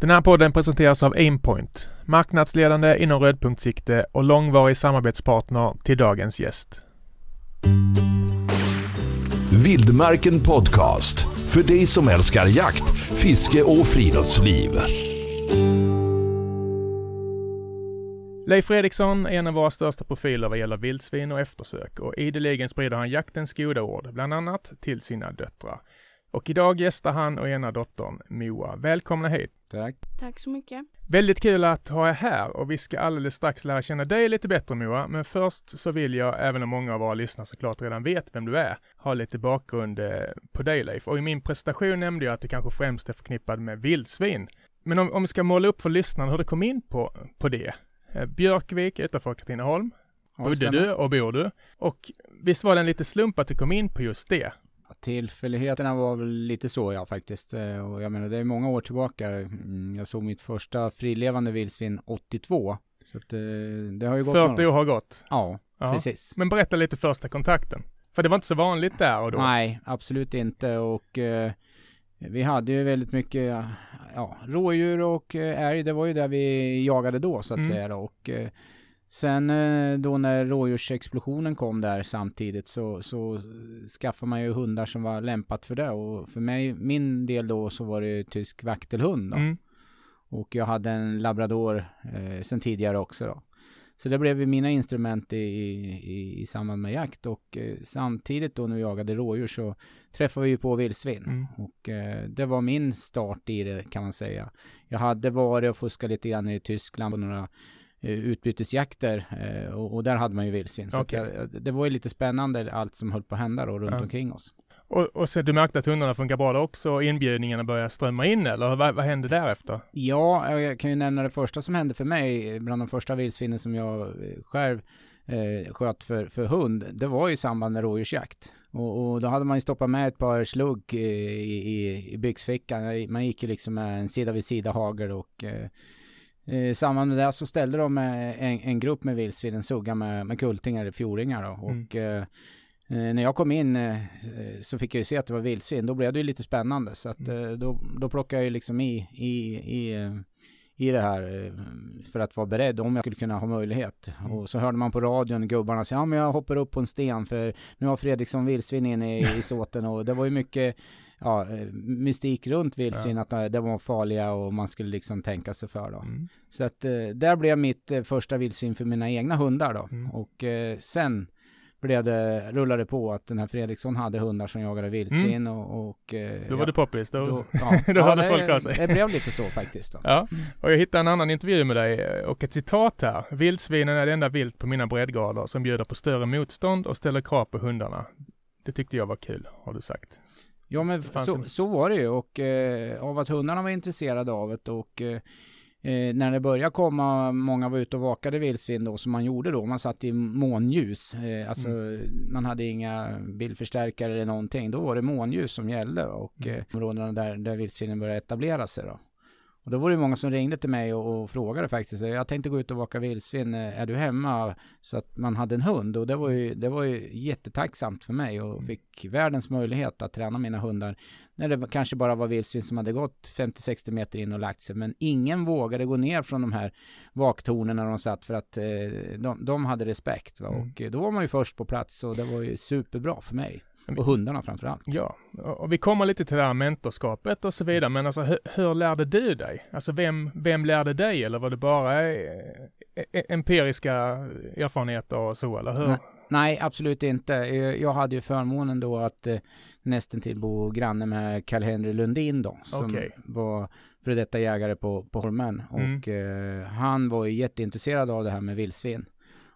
Den här podden presenteras av Aimpoint, marknadsledande inom rödpunktssikte och långvarig samarbetspartner till dagens gäst. Vildmarken Podcast. För dig som älskar jakt, fiske och friluftsliv. Leif Fredriksson är en av våra största profiler vad gäller vildsvin och eftersök och ideligen sprider han jaktens goda ord, bland annat till sina döttrar. Och idag gästar han och ena dottern Moa. Välkomna hit! Tack. Tack så mycket. Väldigt kul att ha er här och vi ska alldeles strax lära känna dig lite bättre Moa. Men först så vill jag, även om många av våra lyssnare såklart redan vet vem du är, ha lite bakgrund eh, på dig Leif. Och i min presentation nämnde jag att du kanske främst är förknippad med vildsvin. Men om, om vi ska måla upp för lyssnarna hur du kom in på, på det. Eh, Björkvik utanför Katrineholm. Ja, Bodde du och bor du? Och visst var det en lite slump att du kom in på just det? Tillfälligheterna var väl lite så ja faktiskt. Eh, Och jag menar det är många år tillbaka. Mm, Jag såg mitt första frilevande vildsvin 82. Så att, eh, det har ju gått 40 år har gått. Ja, Ja. precis. Men berätta lite första kontakten. För det var inte så vanligt där och då. Nej, absolut inte. Och eh, vi hade ju väldigt mycket ja, rådjur och eh, älg. Det var ju där vi jagade då så att Mm. säga. Och eh, sen eh, då när rådjursexplosionen kom där samtidigt så, så skaffade man ju hundar som var lämpat för det. Och för mig, min del då så var det ju tysk vaktelhund. Då. Mm. Och jag hade en labrador eh, sen tidigare också då. Så det blev ju mina instrument i, i, i samband med jakt och eh, samtidigt då när vi jagade rådjur så träffade vi ju på vildsvin. Mm. Och eh, det var min start i det kan man säga. Jag hade varit och fuskat lite grann i Tyskland på några utbytesjakter eh, och, och där hade man ju vildsvin. Så Okej. jag, det var ju lite spännande allt som höll på att hända då runt Ja. omkring oss. Och, och så du märkte att hundarna funkar bra då också och inbjudningarna började strömma in eller vad, vad hände därefter? Ja, jag kan ju nämna det första som hände för mig, bland de första vildsvinen som jag eh, själv eh, sköt för, för hund, det var i samband med rådjursjakt. Och, och då hade man ju stoppat med ett par slugg eh, i, i, i byxfickan. Man gick ju liksom med en sida vid sida hagel och eh, eh, I samband med det så ställde de eh, en, en grupp med vildsvin, en sugga med, med kultingar eller fjordingar då. Mm. Och eh, eh, när jag kom in eh, så fick jag ju se att det var vildsvin. Då blev det ju lite spännande. Så att eh, då, då plockade jag ju liksom i, i, i, i det här eh, för att vara beredd om jag skulle kunna ha möjlighet. Mm. Och så hörde man på radion gubbarna säga ja men jag hoppar upp på en sten för nu har Fredriksson vildsvin inne i, i såten och det var ju mycket ja, eh, mystik runt vildsvin att eh, det var farliga och man skulle liksom tänka sig för då. Mm. Så att eh, där blev mitt första vildsvin för mina egna hundar då. Mm. Och sen blev det, rullade på att den här Fredriksson hade hundar som jagade vildsvin och, och eh, Då var ja, det poppis. Då, då, ja, då ja, hörde det- folk av sig. Det blev lite så faktiskt. Va? Ja, och jag hittade en annan intervju med dig och ett citat här. Vildsvinen är det enda vilt på mina breddgrader som bjuder på större motstånd och ställer krav på hundarna. Det tyckte jag var kul, har du sagt. Ja men så, en- så var det ju och eh, av att hundarna var intresserade av det och eh, eh, när det började komma, många var ute och vakade vildsvin då som man gjorde då, man satt i månljus, eh, alltså man hade inga bildförstärkare eller någonting, då var det månljus som gällde och Mm. eh, områdena där, där vildsvinen började etablera sig då. Och då var det många som ringde till mig och, och frågade faktiskt, jag tänkte gå ut och vaka vildsvin, eh, är du hemma? Så att man hade en hund och det var ju, det var ju jättetacksamt för mig och fick världens möjlighet att träna mina hundar. När det kanske bara var vildsvin som hade gått 50-60 meter in och lagt sig. Men ingen vågade gå ner från de här vaktornen när de satt för att eh, de, de hade respekt. Va? Mm. Och då var man ju först på plats och det var ju superbra för mig. Och hundarna framför allt. Ja, och vi kommer lite till det här mentorskapet och så vidare, men alltså hur, hur lärde du dig? Alltså vem, vem lärde dig eller var det bara eh, eh, empiriska erfarenheter och så, eller hur? Nej. Nej, absolut inte. Jag hade ju förmånen då att eh, nästan till bo granne med Karl-Henry Lundin då, som Okej. var före detta jägare på, på Holmen. Mm. Och eh, han var ju jätteintresserad av det här med vildsvin.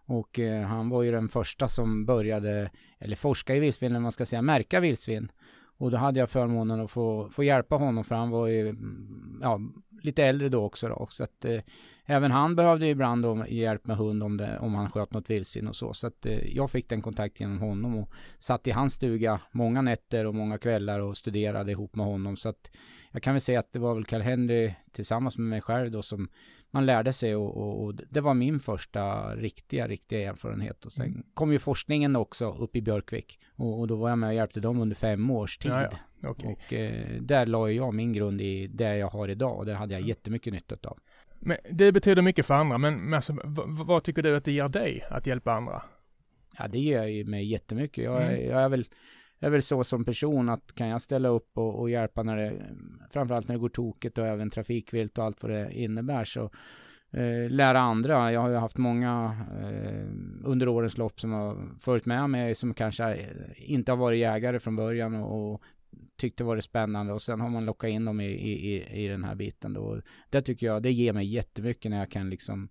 Och eh, han var ju den första som började, eller forska i vildsvin, eller man ska säga märka vildsvin. Och då hade jag förmånen att få, få hjälpa honom, för han var ju mm, ja, lite äldre då också. Då. Så att eh, även han behövde ju ibland då hjälp med hund om, det, om han sköt något vildsvin och så. Så att eh, jag fick den kontakten genom honom och satt i hans stuga många nätter och många kvällar och studerade ihop med honom. Så att jag kan väl säga att det var väl Karl-Henry tillsammans med mig själv då som man lärde sig och, och, och det var min första riktiga, riktiga erfarenhet. Och sen kom ju forskningen också upp i Björkvik och, och då var jag med och hjälpte dem under fem års tid. Ja, ja. Okej. Och eh, där la jag min grund i det jag har idag och det hade jag jättemycket nytta av. Men det betyder mycket för andra, men, men alltså, vad tycker du att det ger dig att hjälpa andra? Ja, det ger ju mig jättemycket. Jag, Mm. jag är väl jag är väl så som person att kan jag ställa upp och, och hjälpa när det, framförallt när det går tokigt och även trafikvilt och allt vad det innebär så eh, lära andra. Jag har ju haft många eh, under årens lopp som har följt med mig som kanske inte har varit jägare från början och, och tyckte det var spännande och sen har man lockat in dem i, i, i, den här biten då. Det tycker jag, det ger mig jättemycket när jag kan liksom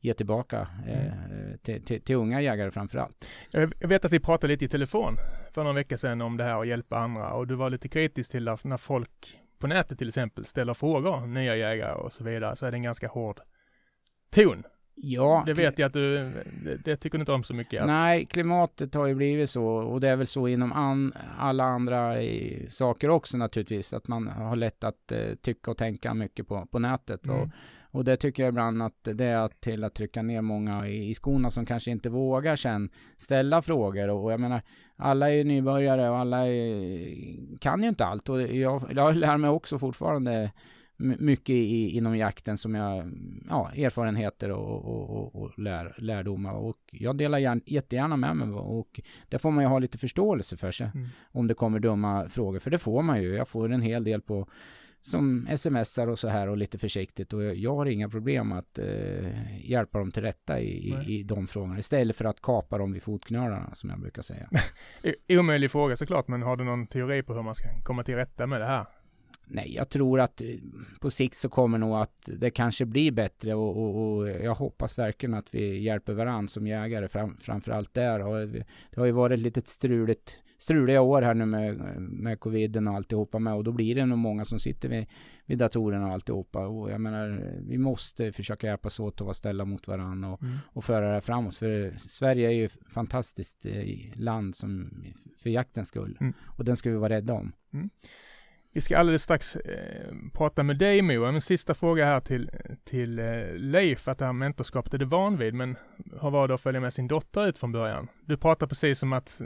ge tillbaka eh, till, till, till unga jägare framförallt. Jag vet att vi pratade lite i telefon för några veckor sedan om det här att hjälpa andra och du var lite kritisk till att när folk på nätet till exempel ställer frågor, nya jägare och så vidare, så är det en ganska hård ton. Ja, Det vet jag att du, det, det tycker du inte om så mycket. Att, Nej, klimatet har ju blivit så och det är väl så inom an, alla andra i, saker också naturligtvis. Att man har lätt att eh, tycka och tänka mycket på, på nätet. Mm. Och, och det tycker jag ibland att det är till att trycka ner många i, i skorna som kanske inte vågar sen ställa frågor. Och, och jag menar, alla är ju nybörjare och alla är, kan ju inte allt. Och jag, jag lär mig också fortfarande my- mycket i, inom jakten som jag, ja, erfarenheter och, och, och, och lär, lärdomar. Och jag delar gärna, jättegärna med mig och det får man ju ha lite förståelse för sig. Mm. Om det kommer dumma frågor, för det får man ju. Jag får en hel del på som smsar och så här och lite försiktigt och jag, har inga problem att eh, hjälpa dem till rätta i, i, i de frågorna istället för att kapa dem vid fotknölarna som jag brukar säga. Omöjlig fråga såklart, men har du någon teori på hur man ska komma till rätta med det här? Nej, jag tror att eh, på sikt så kommer nog att det kanske blir bättre och, och, och jag hoppas verkligen att vi hjälper varandra som jägare fram, framförallt där. Och det har ju varit ett litet struligt, struliga år här nu med, med coviden och alltihopa med och då blir det nog många som sitter vid, vid datorerna och alltihopa och jag menar vi måste försöka hjälpas åt och vara ställa mot varandra och, Mm. och föra det här framåt för Sverige är ju ett fantastiskt eh, land som för jaktens skull Mm. och den ska vi vara rädda om. Vi ska alldeles strax eh, prata med dig Moa, men sista fråga här till, till eh, Leif, att det här mentorskapet är du van vid, men har varit att följa med sin dotter ut från början? Du pratar precis som att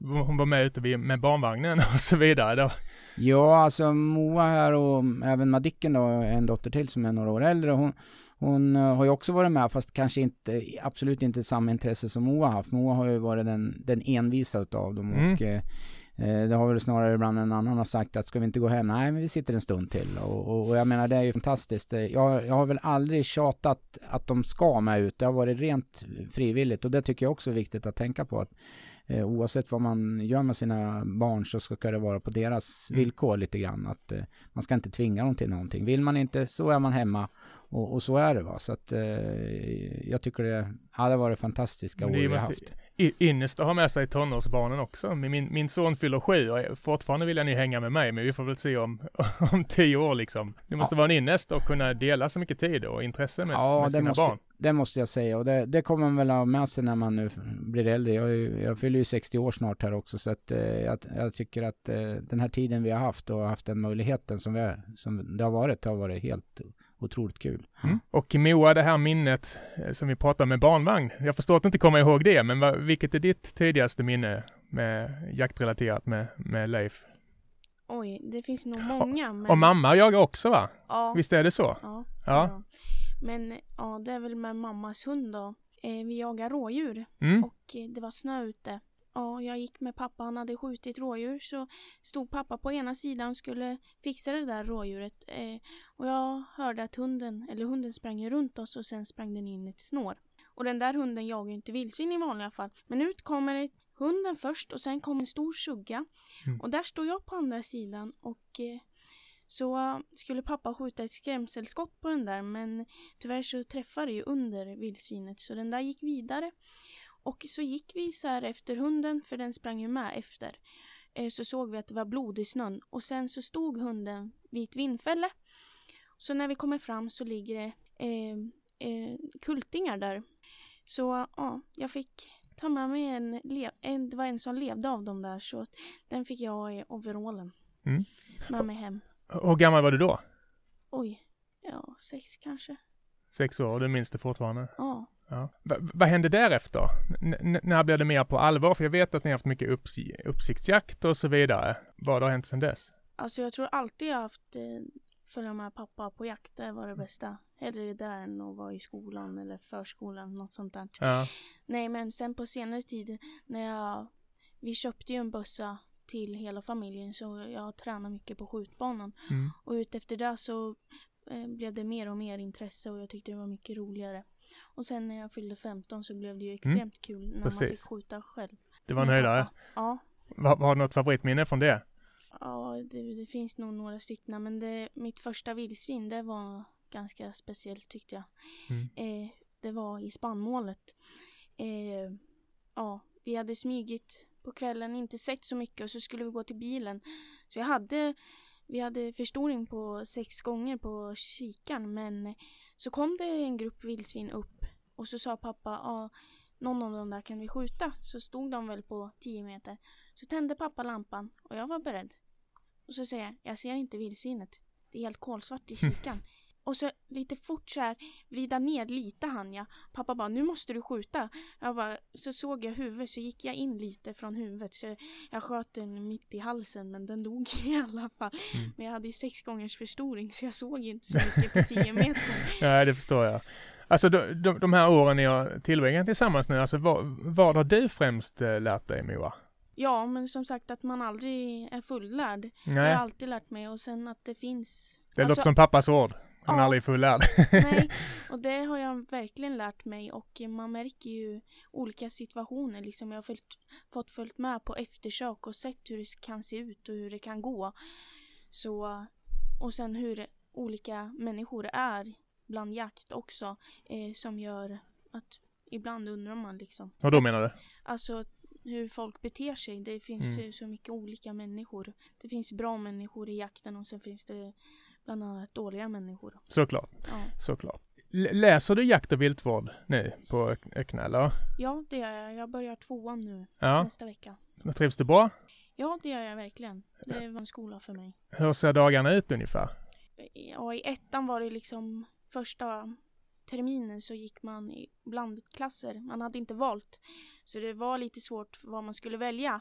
hon var med ute vid, med barnvagnen och så vidare. Då. Ja, alltså Moa här och även Madicken då, en dotter till som är några år äldre. Hon, hon eh, har ju också varit med fast kanske inte, absolut inte samma intresse som Moa haft. Moa har ju varit den, den envisa utav dem Mm. och eh, det har väl snarare ibland en annan har sagt att ska vi inte gå hem? Nej, men vi sitter en stund till. Och, och, och jag menar det är ju fantastiskt. Eh, Jag, jag har väl aldrig tjatat att de ska med ut. Det har varit rent frivilligt och det tycker jag också är viktigt att tänka på. Att eh, oavsett vad man gör med sina barn så ska det vara på deras Mm. villkor lite grann. Att eh, man ska inte tvinga dem till någonting. Vill man inte så är man hemma och, och så är det va. Så att eh, jag tycker det, ja, det varit fantastiska år vi har haft. I- Ynnest att ha med sig tonårsbarnen också. Min, min son fyller sju och fortfarande vill han ju hänga med mig, men vi får väl se om, om tio år liksom. Det måste Ja. vara en ynnest att kunna dela så mycket tid och intresse med, Ja, med sina måste- barn. Det måste jag säga och det, det kommer man väl ha med sig när man nu blir äldre. Jag, jag fyller ju 60 år snart här också så att eh, jag, jag tycker att eh, den här tiden vi har haft och haft den möjligheten som, vi, som det har varit, det har varit helt otroligt kul. Mm. Och Moa, det här minnet eh, som vi pratade med barnvagn. Jag förstår att du inte kommer ihåg det, men vad, vilket är ditt tidigaste minne med jaktrelaterat med, med Leif? Oj, det finns nog många. Men... Och mamma jagar också va? Ja. Visst är det så? Ja. Ja. ja. Men ja, det är väl med mammas hund då. Eh, vi jagar rådjur Mm. och eh, det var snö ute. Ja, jag gick med pappa, han hade skjutit rådjur så stod pappa på ena sidan och skulle fixa det där rådjuret. Eh, och jag hörde att hunden, eller hunden sprang runt oss och sen sprang den in i ett snår. Och den där hunden jagar ju inte vildsvin i vanliga fall. Men ut kommer hunden först och sen kommer en stor sugga. Mm. Och där står jag på andra sidan och eh, så skulle pappa skjuta ett skrämselskott på den där men tyvärr så träffade det ju under vildsvinet så den där gick vidare. Och så gick vi så här efter hunden för den sprang ju med efter. Eh, Så såg vi att det var blod i snön och sen så stod hunden vid ett vindfälle. Så när vi kommer fram så ligger det eh, eh, kultingar där. Så ja, jag fick ta med mig en, en, det var en som levde av dem där så den fick jag i overallen. Mm. Med mig hem. Hur gammal var du då? Oj, ja sex kanske. Sex år, du minns det fortfarande? Ja. Ja. Vad hände därefter? N- när blev det mer på allvar? För jag vet att ni har haft mycket upps- uppsiktsjakt och så vidare. Vad har hänt sedan dess? Alltså jag tror alltid jag haft eh, följa med pappa på jakt. Det var det bästa. Hellre där än att vara i skolan eller förskolan, något sånt där. Ja. Nej, men sen på senare tid när jag... Vi köpte ju en bössa till hela familjen så jag tränar mycket på skjutbanan. Mm. Och utefter det så eh, blev det mer och mer intresse och jag tyckte det var mycket roligare. Och sen när jag fyllde 15 så blev det ju extremt kul när man Mm. Precis. fick skjuta själv. Det var en höjdare. Ja. Har, har du något favoritminne från det? Ja, det, det finns nog några stycken men det, mitt första vildsvin det var ganska speciellt tyckte jag. Mm. Eh, det var i spannmålet. Eh, ja, vi hade smygit på kvällen, inte sett så mycket och så skulle vi gå till bilen. Så jag hade, vi hade förstoring på sex gånger på kikan men så kom det en grupp vildsvin upp och så sa pappa, ja, någon av dem där kan vi skjuta. Så stod de väl på 10 meter. Så tände pappa lampan och jag var beredd. Och så säger jag, jag ser inte vildsvinet. Det är helt kolsvart i kikan. Och så lite fort så här, vrida ner lite hann jag. Pappa bara, nu måste du skjuta. Jag bara, så såg jag huvudet så gick jag in lite från huvudet. Så jag sköt den mitt i halsen men den dog i alla fall. Mm. Men jag hade ju sex gångers förstoring så jag såg inte så mycket på 10 meter. Ja, det förstår jag. Alltså de, de, de här åren ni har tillbringat tillsammans nu, alltså vad, vad har du främst eh, lärt dig Moa? Ja, men som sagt att man aldrig är fullärd. Jag Nej, har alltid lärt mig och sen att det finns... det alltså- låter som pappas ord. Han är aldrig fullärd. Nej, och det har jag verkligen lärt mig och man märker ju olika situationer liksom. Jag har följt, fått följt med på eftersök och sett hur det kan se ut och hur det kan gå. Så, och sen hur olika människor är bland jakt också eh, som gör att ibland undrar man liksom. Vad då menar du? Alltså hur folk beter sig. Det finns Mm. så mycket olika människor. Det finns bra människor i jakten och sen finns det bland annat dåliga människor. Såklart, Ja. såklart. L- läser du jakt och viltvård nu på Ö- Öckna eller? Ja, det gör jag. Jag börjar tvåan nu Ja, nästa vecka. trivs du bra? Ja, det gör jag verkligen. Det var en skola för mig. Hur ser dagarna ut ungefär? Ja, i ettan var det liksom första terminen så gick man i blandklasser. Man hade inte valt. Så det var lite svårt vad man skulle välja.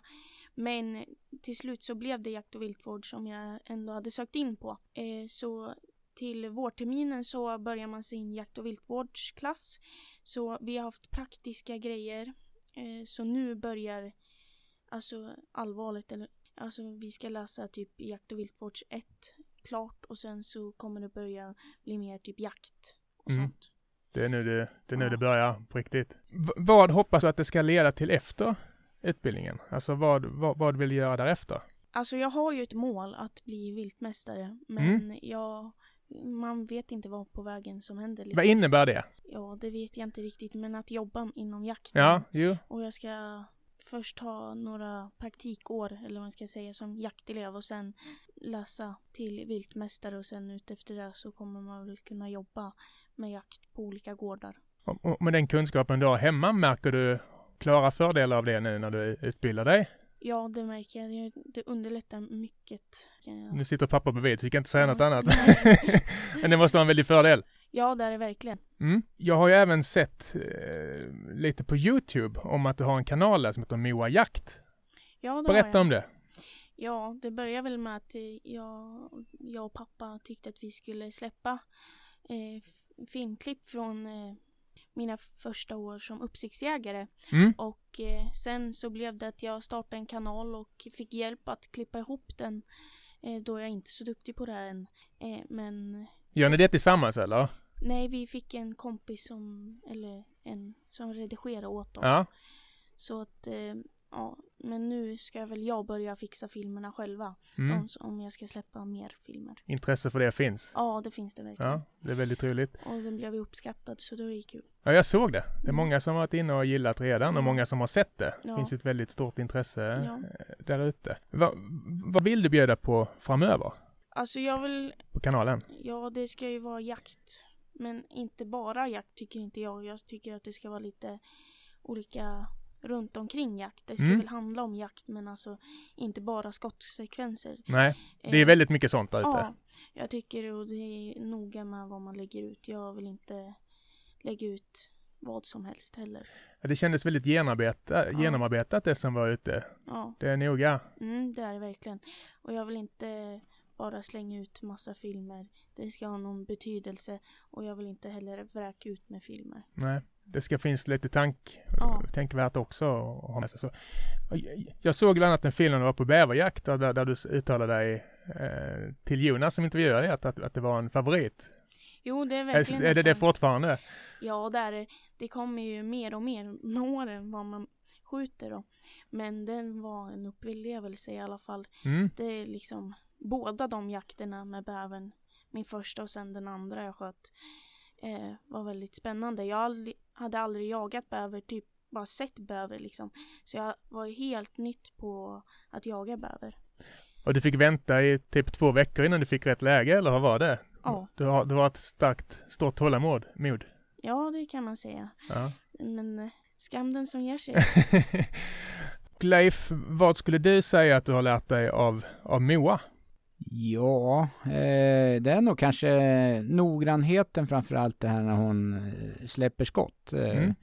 Men till slut så blev det jakt och viltvård som jag ändå hade sökt in på. Eh, så till vårterminen så börjar man sin jakt och viltvårdsklass. Så vi har haft praktiska grejer. Eh, så nu börjar alltså allvarligt. Eller, alltså vi ska läsa typ jakt och viltvårds 1 klart och sen så kommer det börja bli mer typ jakt och Mm. sånt. Det är nu det, det, är nu Ja. det börjar på riktigt. V- vad hoppas du att det ska leda till efter utbildningen? Alltså vad, vad, vad vill du göra därefter? Alltså jag har ju ett mål att bli viltmästare men Mm. jag man vet inte vad på vägen som händer. Liksom. Vad innebär det? Ja, det vet jag inte riktigt men att jobba inom jakten. Ja, jo. Och jag ska först ha några praktikår eller vad man ska säga som jaktelev och sen läsa till viltmästare och sen utefter det så kommer man väl kunna jobba med jakt på olika gårdar. Och, och med den kunskapen du har hemma, märker du klara fördelar av det nu när du utbildar dig? Ja, det märker jag. Det- underlättar mycket. Nu sitter pappa bredvid så vi kan inte säga Ja. något annat. Men det måste vara en väldig fördel. Ja, det är det verkligen. Mm. Jag har ju även sett eh, lite på Youtube om att du har en kanal där som heter Moa Jakt. Ja, det Berätta om det. Ja, det började väl med att eh, jag, jag och pappa tyckte att vi skulle släppa eh, filmklipp från eh, mina första år som uppsiktsjägare. Mm. Och eh, sen så blev det att jag startade en kanal och fick hjälp att klippa ihop den. Eh, då jag inte är så duktig på det här än. Eh, men Gör ni det tillsammans eller? nej, vi fick en kompis som, eller en som redigerade åt oss. Ja. Så att, eh, ja, men nu ska väl jag börja fixa filmerna själva. Mm. De, om jag ska släppa mer filmer. Intresse för det finns. Ja, det finns det verkligen. Ja, det är väldigt roligt. Och den blev uppskattad så då är det kul. Ja, jag såg det. Det är Mm. många som har varit inne och gillat redan och Ja. många som har sett det. Det Ja. finns ett väldigt stort intresse Ja. eh, där ute. Va, vad vill du bjuda på framöver Alltså jag vill, på kanalen? ja det ska ju vara jakt. Men inte bara jakt tycker inte jag. Jag tycker att det ska vara lite olika runt omkring jakt. Det ska Mm. väl handla om jakt men alltså inte bara skottsekvenser. Nej, det är Eh, väldigt mycket sånt där ute. Ja, jag tycker och det är noga med vad man lägger ut. Jag vill inte lägga ut vad som helst heller. Det kändes väldigt genomarbeta, Ja. genomarbetat det som var ute. Ja, Det är noga. mm, det är det verkligen. Och jag vill inte bara slänga ut massa filmer. Det ska ha någon betydelse och jag vill inte heller vräka ut med filmer. Nej, det ska finnas lite tank, Ja. tänkvärt också att ha med sig. Så, jag såg bland annat en film när du var på bäverjakt där, där du uttalade dig eh, till Jonas som intervjuade dig att, att, att det var en favorit. Jo, det är Är, verkligen är det en det fan- fortfarande? Ja, det är det. Det kommer ju mer och mer med åren vad man skjuter då. Men den var en upplevelse i alla fall. Mm. Det är liksom båda de jakterna med bävern, min första och sen den andra jag sköt, eh, var väldigt spännande. Jag aldrig, hade aldrig jagat bäver, typ bara sett bäver liksom. Så jag var ju helt nytt på att jaga bäver. Och du fick vänta i typ två veckor innan du fick rätt läge, eller vad var det? Ja, Du har, du har ett starkt, stort tålamod, mod. ja det kan man säga. Ja. Men eh, skam den som ger sig. Leif, vad skulle du säga att du har lärt dig av, av Moa? Ja, eh, det är nog kanske noggrannheten framför allt det här när hon eh, släpper skott. Eh,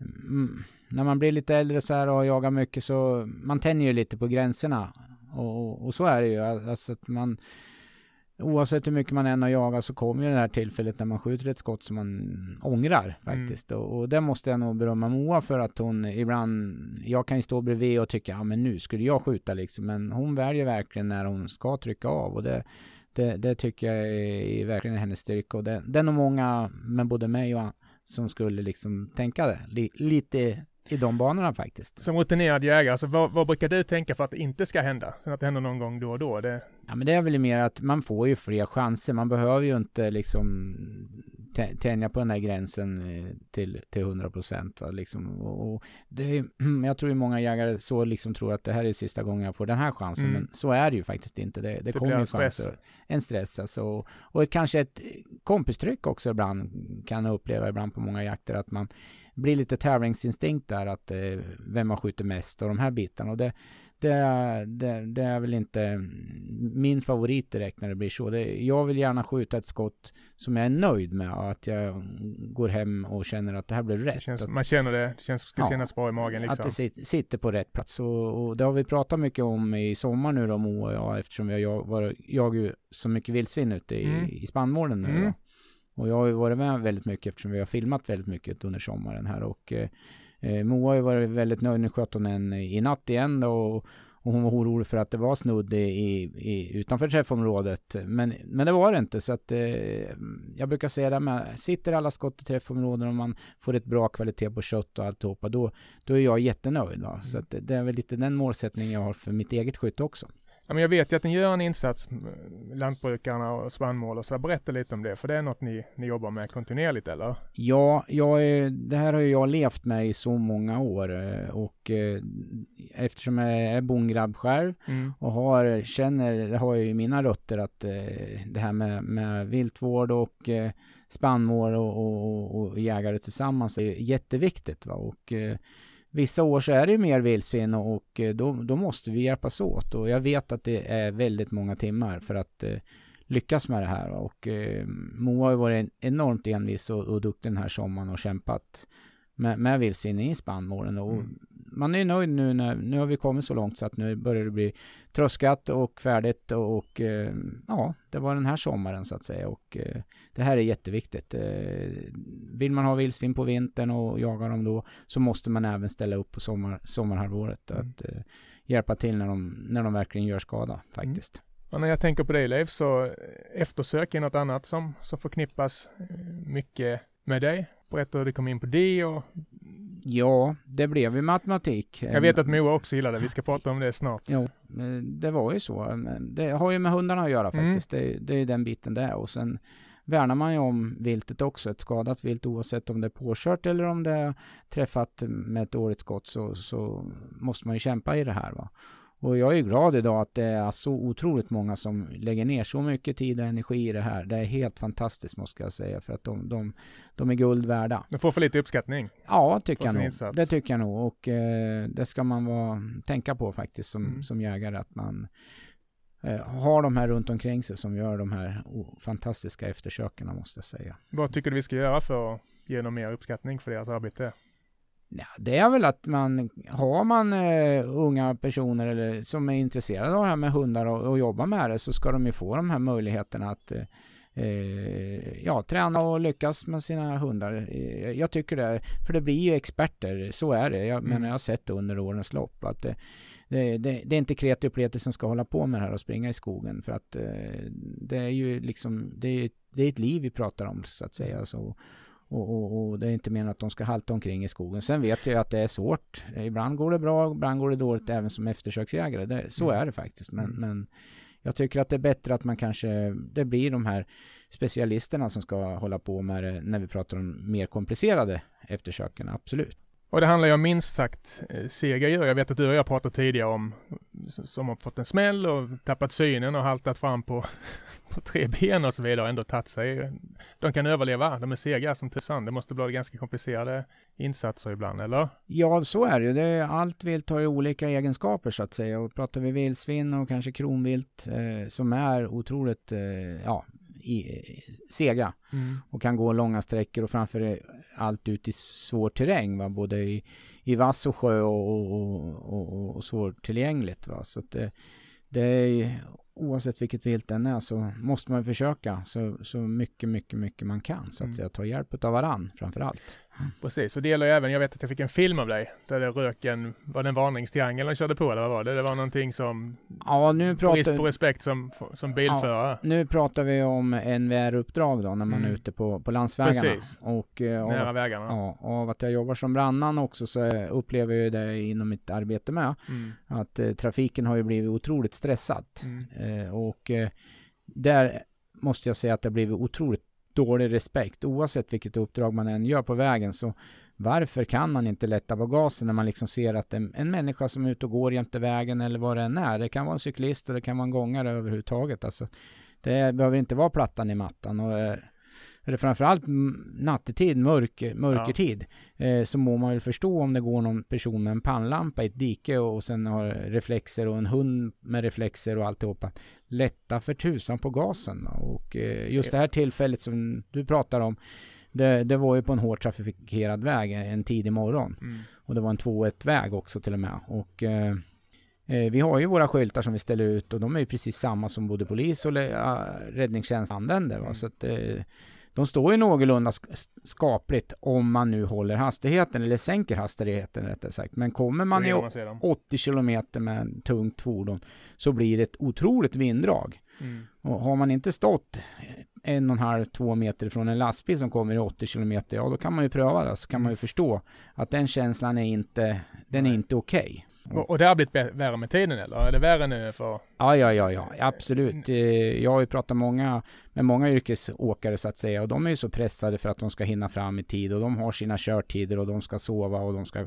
Mm. mm, när man blir lite äldre så här och har jagat mycket så man tänjer ju lite på gränserna. Och, och, och så är det ju. Alltså att man, oavsett hur mycket man än har jagat så kommer ju det här tillfället när man skjuter ett skott som man ångrar faktiskt. Och, och det måste jag nog berömma Moa för att hon ibland, jag kan ju stå bredvid och tycka, ja men nu skulle jag skjuta liksom. Men hon väljer verkligen när hon ska trycka av och det, det, det tycker jag är verkligen hennes styrka. Och det, det är nog många, med både mig och som skulle liksom tänka det. Li, lite i de banorna faktiskt. Som rutinerad jägare, alltså vad, vad brukar du tänka för att det inte ska hända? Så att det händer någon gång då och då? Det, Ja men det är väl mer att man får ju fler chanser. Man behöver ju inte liksom tänja på den här gränsen eh, till, till 100 procent. Liksom. Och, och det är, jag tror ju många jägare så liksom tror att det här är sista gången jag får den här chansen. Mm. Men så är det ju faktiskt inte. Det, det, Det kommer en stress. chanser. En stress alltså. Och, och ett, kanske ett kompistryck också ibland kan jag uppleva ibland på många jakter. Att man blir lite tävlingsinstinkt där. Att eh, vem har skjutit mest och de här bitarna. Och det, det, är- det, det är väl inte min favorit direkt när det blir så. Det, jag vill gärna skjuta ett skott som jag är nöjd med och att jag går hem och känner att det här blev rätt. det känns, att, man känner det, det känns, ska Ja. kännas bra i magen liksom. att det sit, sitter på rätt plats. Och, och det har vi pratat mycket om i sommar nu då, Moa och jag, eftersom vi har jag, var, jag ju så mycket vildsvin ute i, Mm. i spannmålen nu Mm. då. Och jag har ju varit med väldigt mycket eftersom vi har filmat väldigt mycket under sommaren här och eh, Moa har ju varit väldigt nöjd. Nu sköt hon en i natt igen då och, och hon var orolig för att det var snudd i, i, utanför träffområdet. Men, men det var det inte så att eh, jag brukar säga det med, sitter alla skott i träffområden och man får ett bra kvalitet på kött och alltihopa då, då är jag jättenöjd. Va? Så att det, det är väl lite den målsättningen jag har för mitt eget skytte också. Ja, men jag vet ju att ni gör en insats, lantbrukarna och spannmål och så. Berätta lite om det, för det är något ni, ni jobbar med kontinuerligt eller? Ja, jag är, det här har jag levt med i så många år eh, och eh, eftersom jag är bondgrabb själv Mm. och har, känner, det har ju mina rötter att eh, det här med, med viltvård och eh, spannmål och, och, och, och jägare tillsammans är jätteviktigt. Va? Och, vissa år så är det ju mer vildsvin och, eh, då, då måste vi hjälpas åt och jag vet att det är väldigt många timmar för att eh, lyckas med det här. Och eh, Moa har ju varit enormt envis och, och duktig den här sommaren och kämpat med, med vildsvin i spannmålen. Och Mm. Man är ju nöjd nu när, nu har vi kommit så långt så att nu börjar det bli tröskat och färdigt och, och ja, det var den här sommaren så att säga och det här är jätteviktigt. Vill man ha vildsvin på vintern och jaga dem då så måste man även ställa upp på sommar, sommarhalvåret Mm. att eh, hjälpa till när de, när de verkligen gör skada faktiskt. Och när jag tänker på dig Leif, så eftersök är något annat som, som förknippas eh, mycket med dig. Berätta hur du kom in på det och Ja, det blev ju matematik. jag vet att Moa också gillar det. Vi ska prata om det snart. Jo, eh, det var ju så. Det har ju med hundarna att göra Mm. faktiskt. Det, det är den biten det är. Och sen värnar man ju om viltet också. Ett skadat vilt oavsett om det är påkört eller om det är träffat med ett dåligt skott så, så måste man ju kämpa i det här. Va? Och jag är ju glad idag att det är så otroligt många som lägger ner så mycket tid och energi i det här. Det är helt fantastiskt måste jag säga för att de, de, de är guld värda. Du får för lite uppskattning. Ja, tycker jag nog. insats. Det tycker jag nog. Och eh, det ska man vara, tänka på faktiskt som, Mm. som jägare. Att man har de här runt omkring sig som gör de här fantastiska eftersökarna måste jag säga. Vad tycker du vi ska göra för att ge dem mer uppskattning för deras arbete? Ja, det är väl att man, har man uh, unga personer eller som är intresserade av det här med hundar och, och jobbar med det så ska de ju få de här möjligheterna att uh, ja, träna och lyckas med sina hundar. Jag tycker det, för det blir ju experter, så är det. Jag mm. menar, jag har sett det under årens lopp att det, det, det, det är inte kreti och pleti som ska hålla på med det här och springa i skogen för att det är ju liksom, det är, det är ett liv vi pratar om så att säga. Så, och, och, och, det är inte meningen att de ska halta omkring i skogen. Sen vet jag att det är svårt. Ibland går det bra, ibland går det dåligt även som eftersöksjägare. Det, så mm. är det faktiskt. Men, mm. men jag tycker att det är bättre att man kanske, det blir de här specialisterna som ska hålla på med det när vi pratar om mer komplicerade eftersöken, absolut. Och det handlar ju om minst sagt eh, sega djur. Jag vet att du och jag pratat tidigare om som har fått en smäll och tappat synen och haltat fram på, på tre ben och så vidare och ändå tagit sig. De kan överleva. De är sega som tusan. Det måste bli ganska komplicerade insatser ibland, eller? Ja, så är det ju. Allt vilt har ju olika egenskaper så att säga. Och pratar vi vildsvin och kanske kronvilt eh, som är otroligt eh, ja, i, sega mm. och kan gå långa sträckor och framför allt ut i svår terräng, va? både i, i vass och sjö och, och, och, och svårtillgängligt. Va? Så att det, det är oavsett vilket vilt den är så måste man försöka så, så mycket, mycket, mycket man kan. Så att mm. jag tar hjälp av varann framför allt. Precis, och det gäller även, jag vet att jag fick en film av dig, där det rök en, var det en varningstriangel de körde på eller vad var det? Det var någonting som, ja, nu pratar, brist på respekt som, som bilförare. Ja, nu pratar vi om NVR-uppdrag då, när man mm. är ute på, på landsvägarna. Precis, och, eh, nära vägarna. Ja, och av att jag jobbar som brandman också så upplever jag det inom mitt arbete med. Mm. Att eh, trafiken har ju blivit otroligt stressad. Mm. Eh, och eh, där måste jag säga att det har blivit otroligt dålig respekt. Oavsett vilket uppdrag man än gör på vägen så varför kan man inte lätta på gasen när man liksom ser att en, en människa som är ute och går jämte vägen eller vad det än är. Det kan vara en cyklist och det kan vara en gångare överhuvudtaget. Alltså, det behöver inte vara plattan i mattan. Och, eh, eller framförallt nattetid, mörk, mörkertid, ja. eh, så må man väl förstå om det går någon person med en pannlampa i ett dike och, och sen har reflexer och en hund med reflexer och alltihopa. Lätta för tusan på gasen. Och eh, just det här tillfället som du pratar om, det, det, var ju på en hårt trafikerad väg en tidig morgon. Mm. Och det var en 2-1 väg också till och med. Och eh, eh, vi har ju våra skyltar som vi ställer ut och de är ju precis samma som både polis och äh, räddningstjänst använder. Mm. Så att, eh, de står ju någorlunda skapligt om man nu håller hastigheten eller sänker hastigheten rättare sagt. Men kommer man i 80 kilometer med en tungt fordon så blir det ett otroligt vinddrag. Mm. Och har man inte stått en och en halv, två meter från en lastbil som kommer i 80 kilometer, ja då kan man ju pröva det. Så kan man ju förstå att den känslan är inte, den är inte okej. Okay. Och, och det har blivit värre med tiden eller? Är det värre nu för? Ja, ja, ja, ja, absolut. Eh, jag har ju pratat många, med många yrkesåkare så att säga och de är ju så pressade för att de ska hinna fram i tid och de har sina körtider och de ska sova och de ska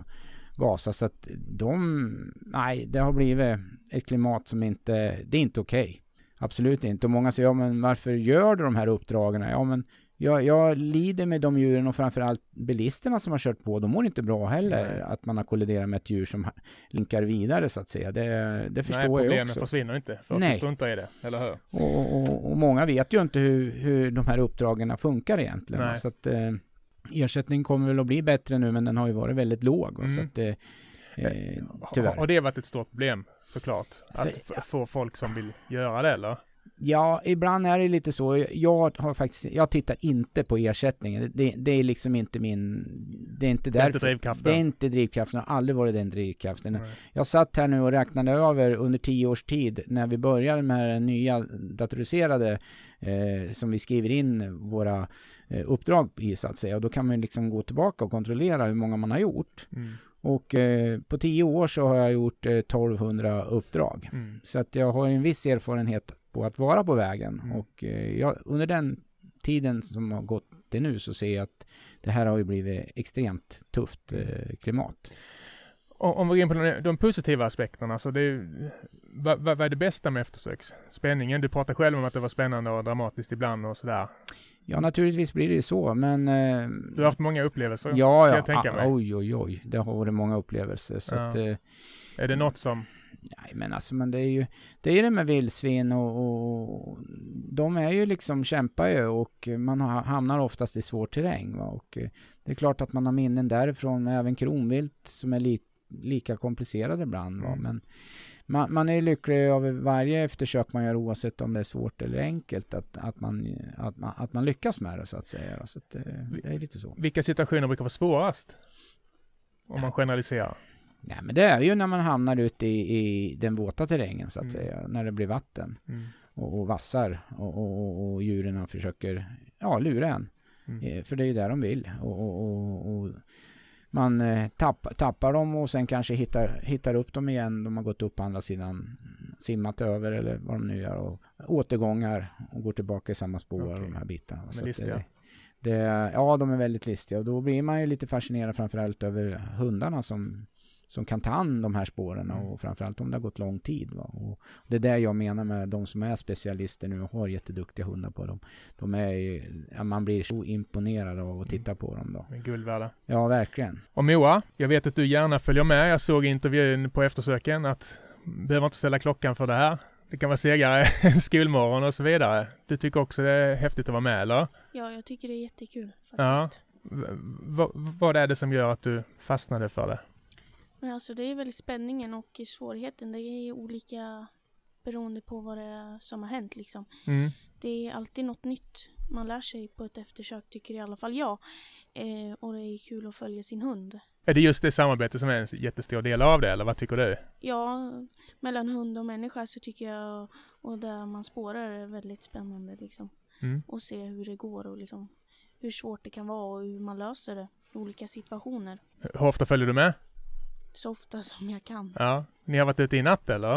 gasa så att de, nej, det har blivit ett klimat som inte, det är inte okej. Okay. Absolut inte. Och många säger, ja men varför gör du de här uppdragen? Ja men jag, jag lider med de djuren och framförallt bilisterna som har kört på. De mår inte bra heller Nej. att man har kolliderat med ett djur som linkar vidare så att säga. Det, det förstår Nej, jag också. problemen försvinner inte att Nej. struntar i det, eller hur? Och, och, och, många vet ju inte hur, hur de här uppdragen funkar egentligen. Nej. Så att eh, ersättning kommer väl att bli bättre nu men den har ju varit väldigt låg. Mm. Så att, eh, Eh, tyvärr. Har det varit ett stort problem såklart? Att alltså, få folk som vill göra det eller? Ja, ibland är det lite så. Jag har faktiskt, jag tittar inte på ersättningen. Det, det är liksom inte min, det är inte därför. Det är inte drivkraften. Det är inte drivkraften, har aldrig varit den drivkraften. Nej. Jag satt här nu och räknade över under tio års tid när vi började med den nya datoriserade eh, som vi skriver in våra eh, uppdrag i så att säga. Och då kan man liksom gå tillbaka och kontrollera hur många man har gjort. Mm. Och eh, på tio år så har jag gjort eh, 1200 uppdrag. Mm. Så att jag har en viss erfarenhet på att vara på vägen. Mm. Och eh, jag, under den tiden som har gått till nu så ser jag att det här har ju blivit extremt tufft eh, klimat. Om vi går in på de, positiva aspekterna, så det är, vad, vad, är det bästa med eftersöks? Spänningen? Du pratar själv om att det var spännande och dramatiskt ibland och sådär. Ja, naturligtvis blir det ju så, men... Eh, du har haft många upplevelser, ja, kan jag tänka mig. Oj, oj, oj. Det har varit många upplevelser, så ja. att... Eh, är det något som Nej men alltså men det är ju Det är det med vildsvin och, och De är ju liksom kämpar ju och man hamnar oftast i svår terräng va? och eh, Det är klart att man har minnen därifrån även kronvilt som är li, lika komplicerade ibland va? Mm. men man, man är lycklig över varje eftersök man gör oavsett om det är svårt eller enkelt att, att, man, att, man, att man lyckas med det så att säga. Så att, eh, det är lite så. Vilka situationer brukar vara svårast? Om man generaliserar. Ja, men det är ju när man hamnar ute i, i den våta terrängen så att Mm. säga. När det blir vatten Mm. och, och vassar och, och, och, djuren försöker ja, lura en. Mm. Eh, För det är ju där de vill. Och, man eh, tapp, tappar dem och sen kanske hittar, hittar upp dem igen. De har gått upp på andra sidan, simmat över eller vad de nu gör. Och återgångar och går tillbaka i samma spår Okej. och de här bitarna. är Så listiga. det, ja, de är väldigt listiga och då blir man ju lite fascinerad framförallt över hundarna som, som kan ta an de här spåren Mm. och framförallt om det har gått lång tid. Va? Och det är det jag menar med de som är specialister nu och har jätteduktiga hundar på dem. De är ju, ja, man blir så imponerad av att titta på dem då. De är guld värda. Ja, verkligen. Och Moa, jag vet att du gärna följer med. Jag såg i intervjun på eftersöken att behöver inte ställa klockan för det här. Det kan vara segare än skolmorgon och så vidare. Du tycker också det är häftigt att vara med, eller? Ja, jag tycker det är jättekul Ja. faktiskt. V- v- vad är det som gör att du fastnade för det? Men alltså det är väl spänningen och svårigheten. Det är olika beroende på vad det är som har hänt liksom. Mm. Det är alltid något nytt. Man lär sig på ett eftersök tycker i alla fall jag. Eh, och det är kul att följa sin hund. Är det just det samarbetet som är en jättestor del av det, eller vad tycker du? Ja, mellan hund och människa så tycker jag och där man spårar är väldigt spännande liksom. Mm. Och se hur det går och liksom hur svårt det kan vara och hur man löser det i olika situationer. Hur ofta följer du med? Så ofta som jag kan. Ja. Ni har varit ute i natt, eller?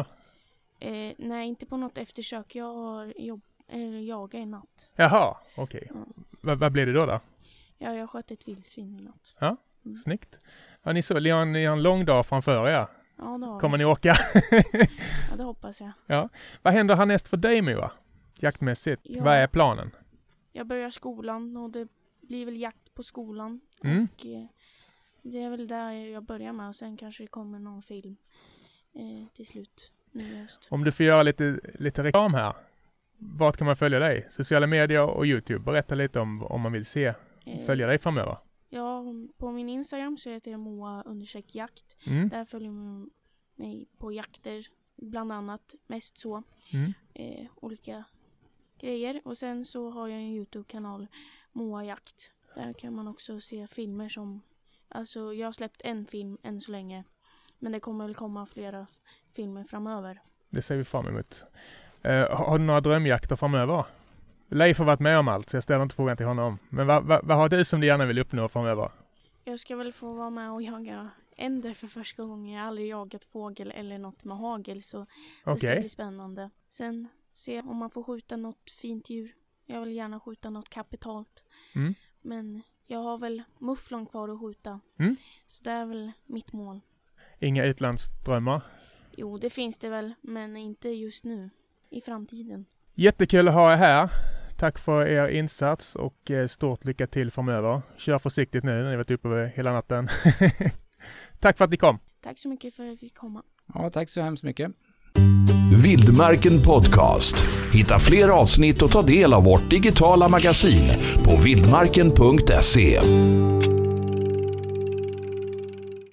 Eh, nej, inte på något eftersök. Jag har jobb, eller jagat i natt. Jaha, okej. Ja. Va- Vad blir det då? då? Ja, jag sköt ett vildsvin i natt. Snyggt. Ja, ni, så, ni, har en, ni har en lång dag framför er. Ja, det har Kommer vi. ni orka? Ja, det hoppas jag. vad händer härnäst för dig, Moa? Jaktmässigt. Ja. Vad är planen? Jag börjar skolan och det blir väl jakt på skolan. Mm. Och eh, det är väl där jag börjar med och sen kanske det kommer någon film eh, till slut nu höst. Om du får göra lite, lite reklam här. Vart kan man följa dig? Sociala medier och Youtube. Berätta lite om, om man vill se, Eh, följa dig framöver. Ja, på min Instagram så heter jag moa understreck jakt. Mm. Där följer man mig på jakter, bland annat, mest så. Mm. eh, olika grejer. Och sen så har jag en Youtube-kanal, Moa Jakt. Där kan man också se filmer som, alltså jag har släppt en film än så länge. Men det kommer väl komma flera filmer framöver. Det ser vi fram emot. Eh, har du några drömjakter framöver? Leif har varit med om allt, så jag ställer inte frågan till honom. Men vad, vad, vad har du som du gärna vill uppnå framöver? Jag ska väl få vara med och jaga änder för första gången. Jag har aldrig jagat fågel eller något med hagel så det ska bli spännande. Sen se om man får skjuta något fint djur. Jag vill gärna skjuta något kapitalt. Mm. Men jag har väl mufflon kvar att skjuta. Mm. Så det är väl mitt mål. Inga utlandsdrömmar? Jo, det finns det väl, men inte just nu. I framtiden. Jättekul att ha er här. Tack för er insats och eh, stort lycka till framöver. Kör försiktigt nu när ni varit uppe hela natten. Tack för att ni kom. Tack så mycket för att jag fick komma. Ja, tack så hemskt mycket. Vildmarken Podcast. Hitta fler avsnitt och ta del av vårt digitala magasin på vildmarken.se.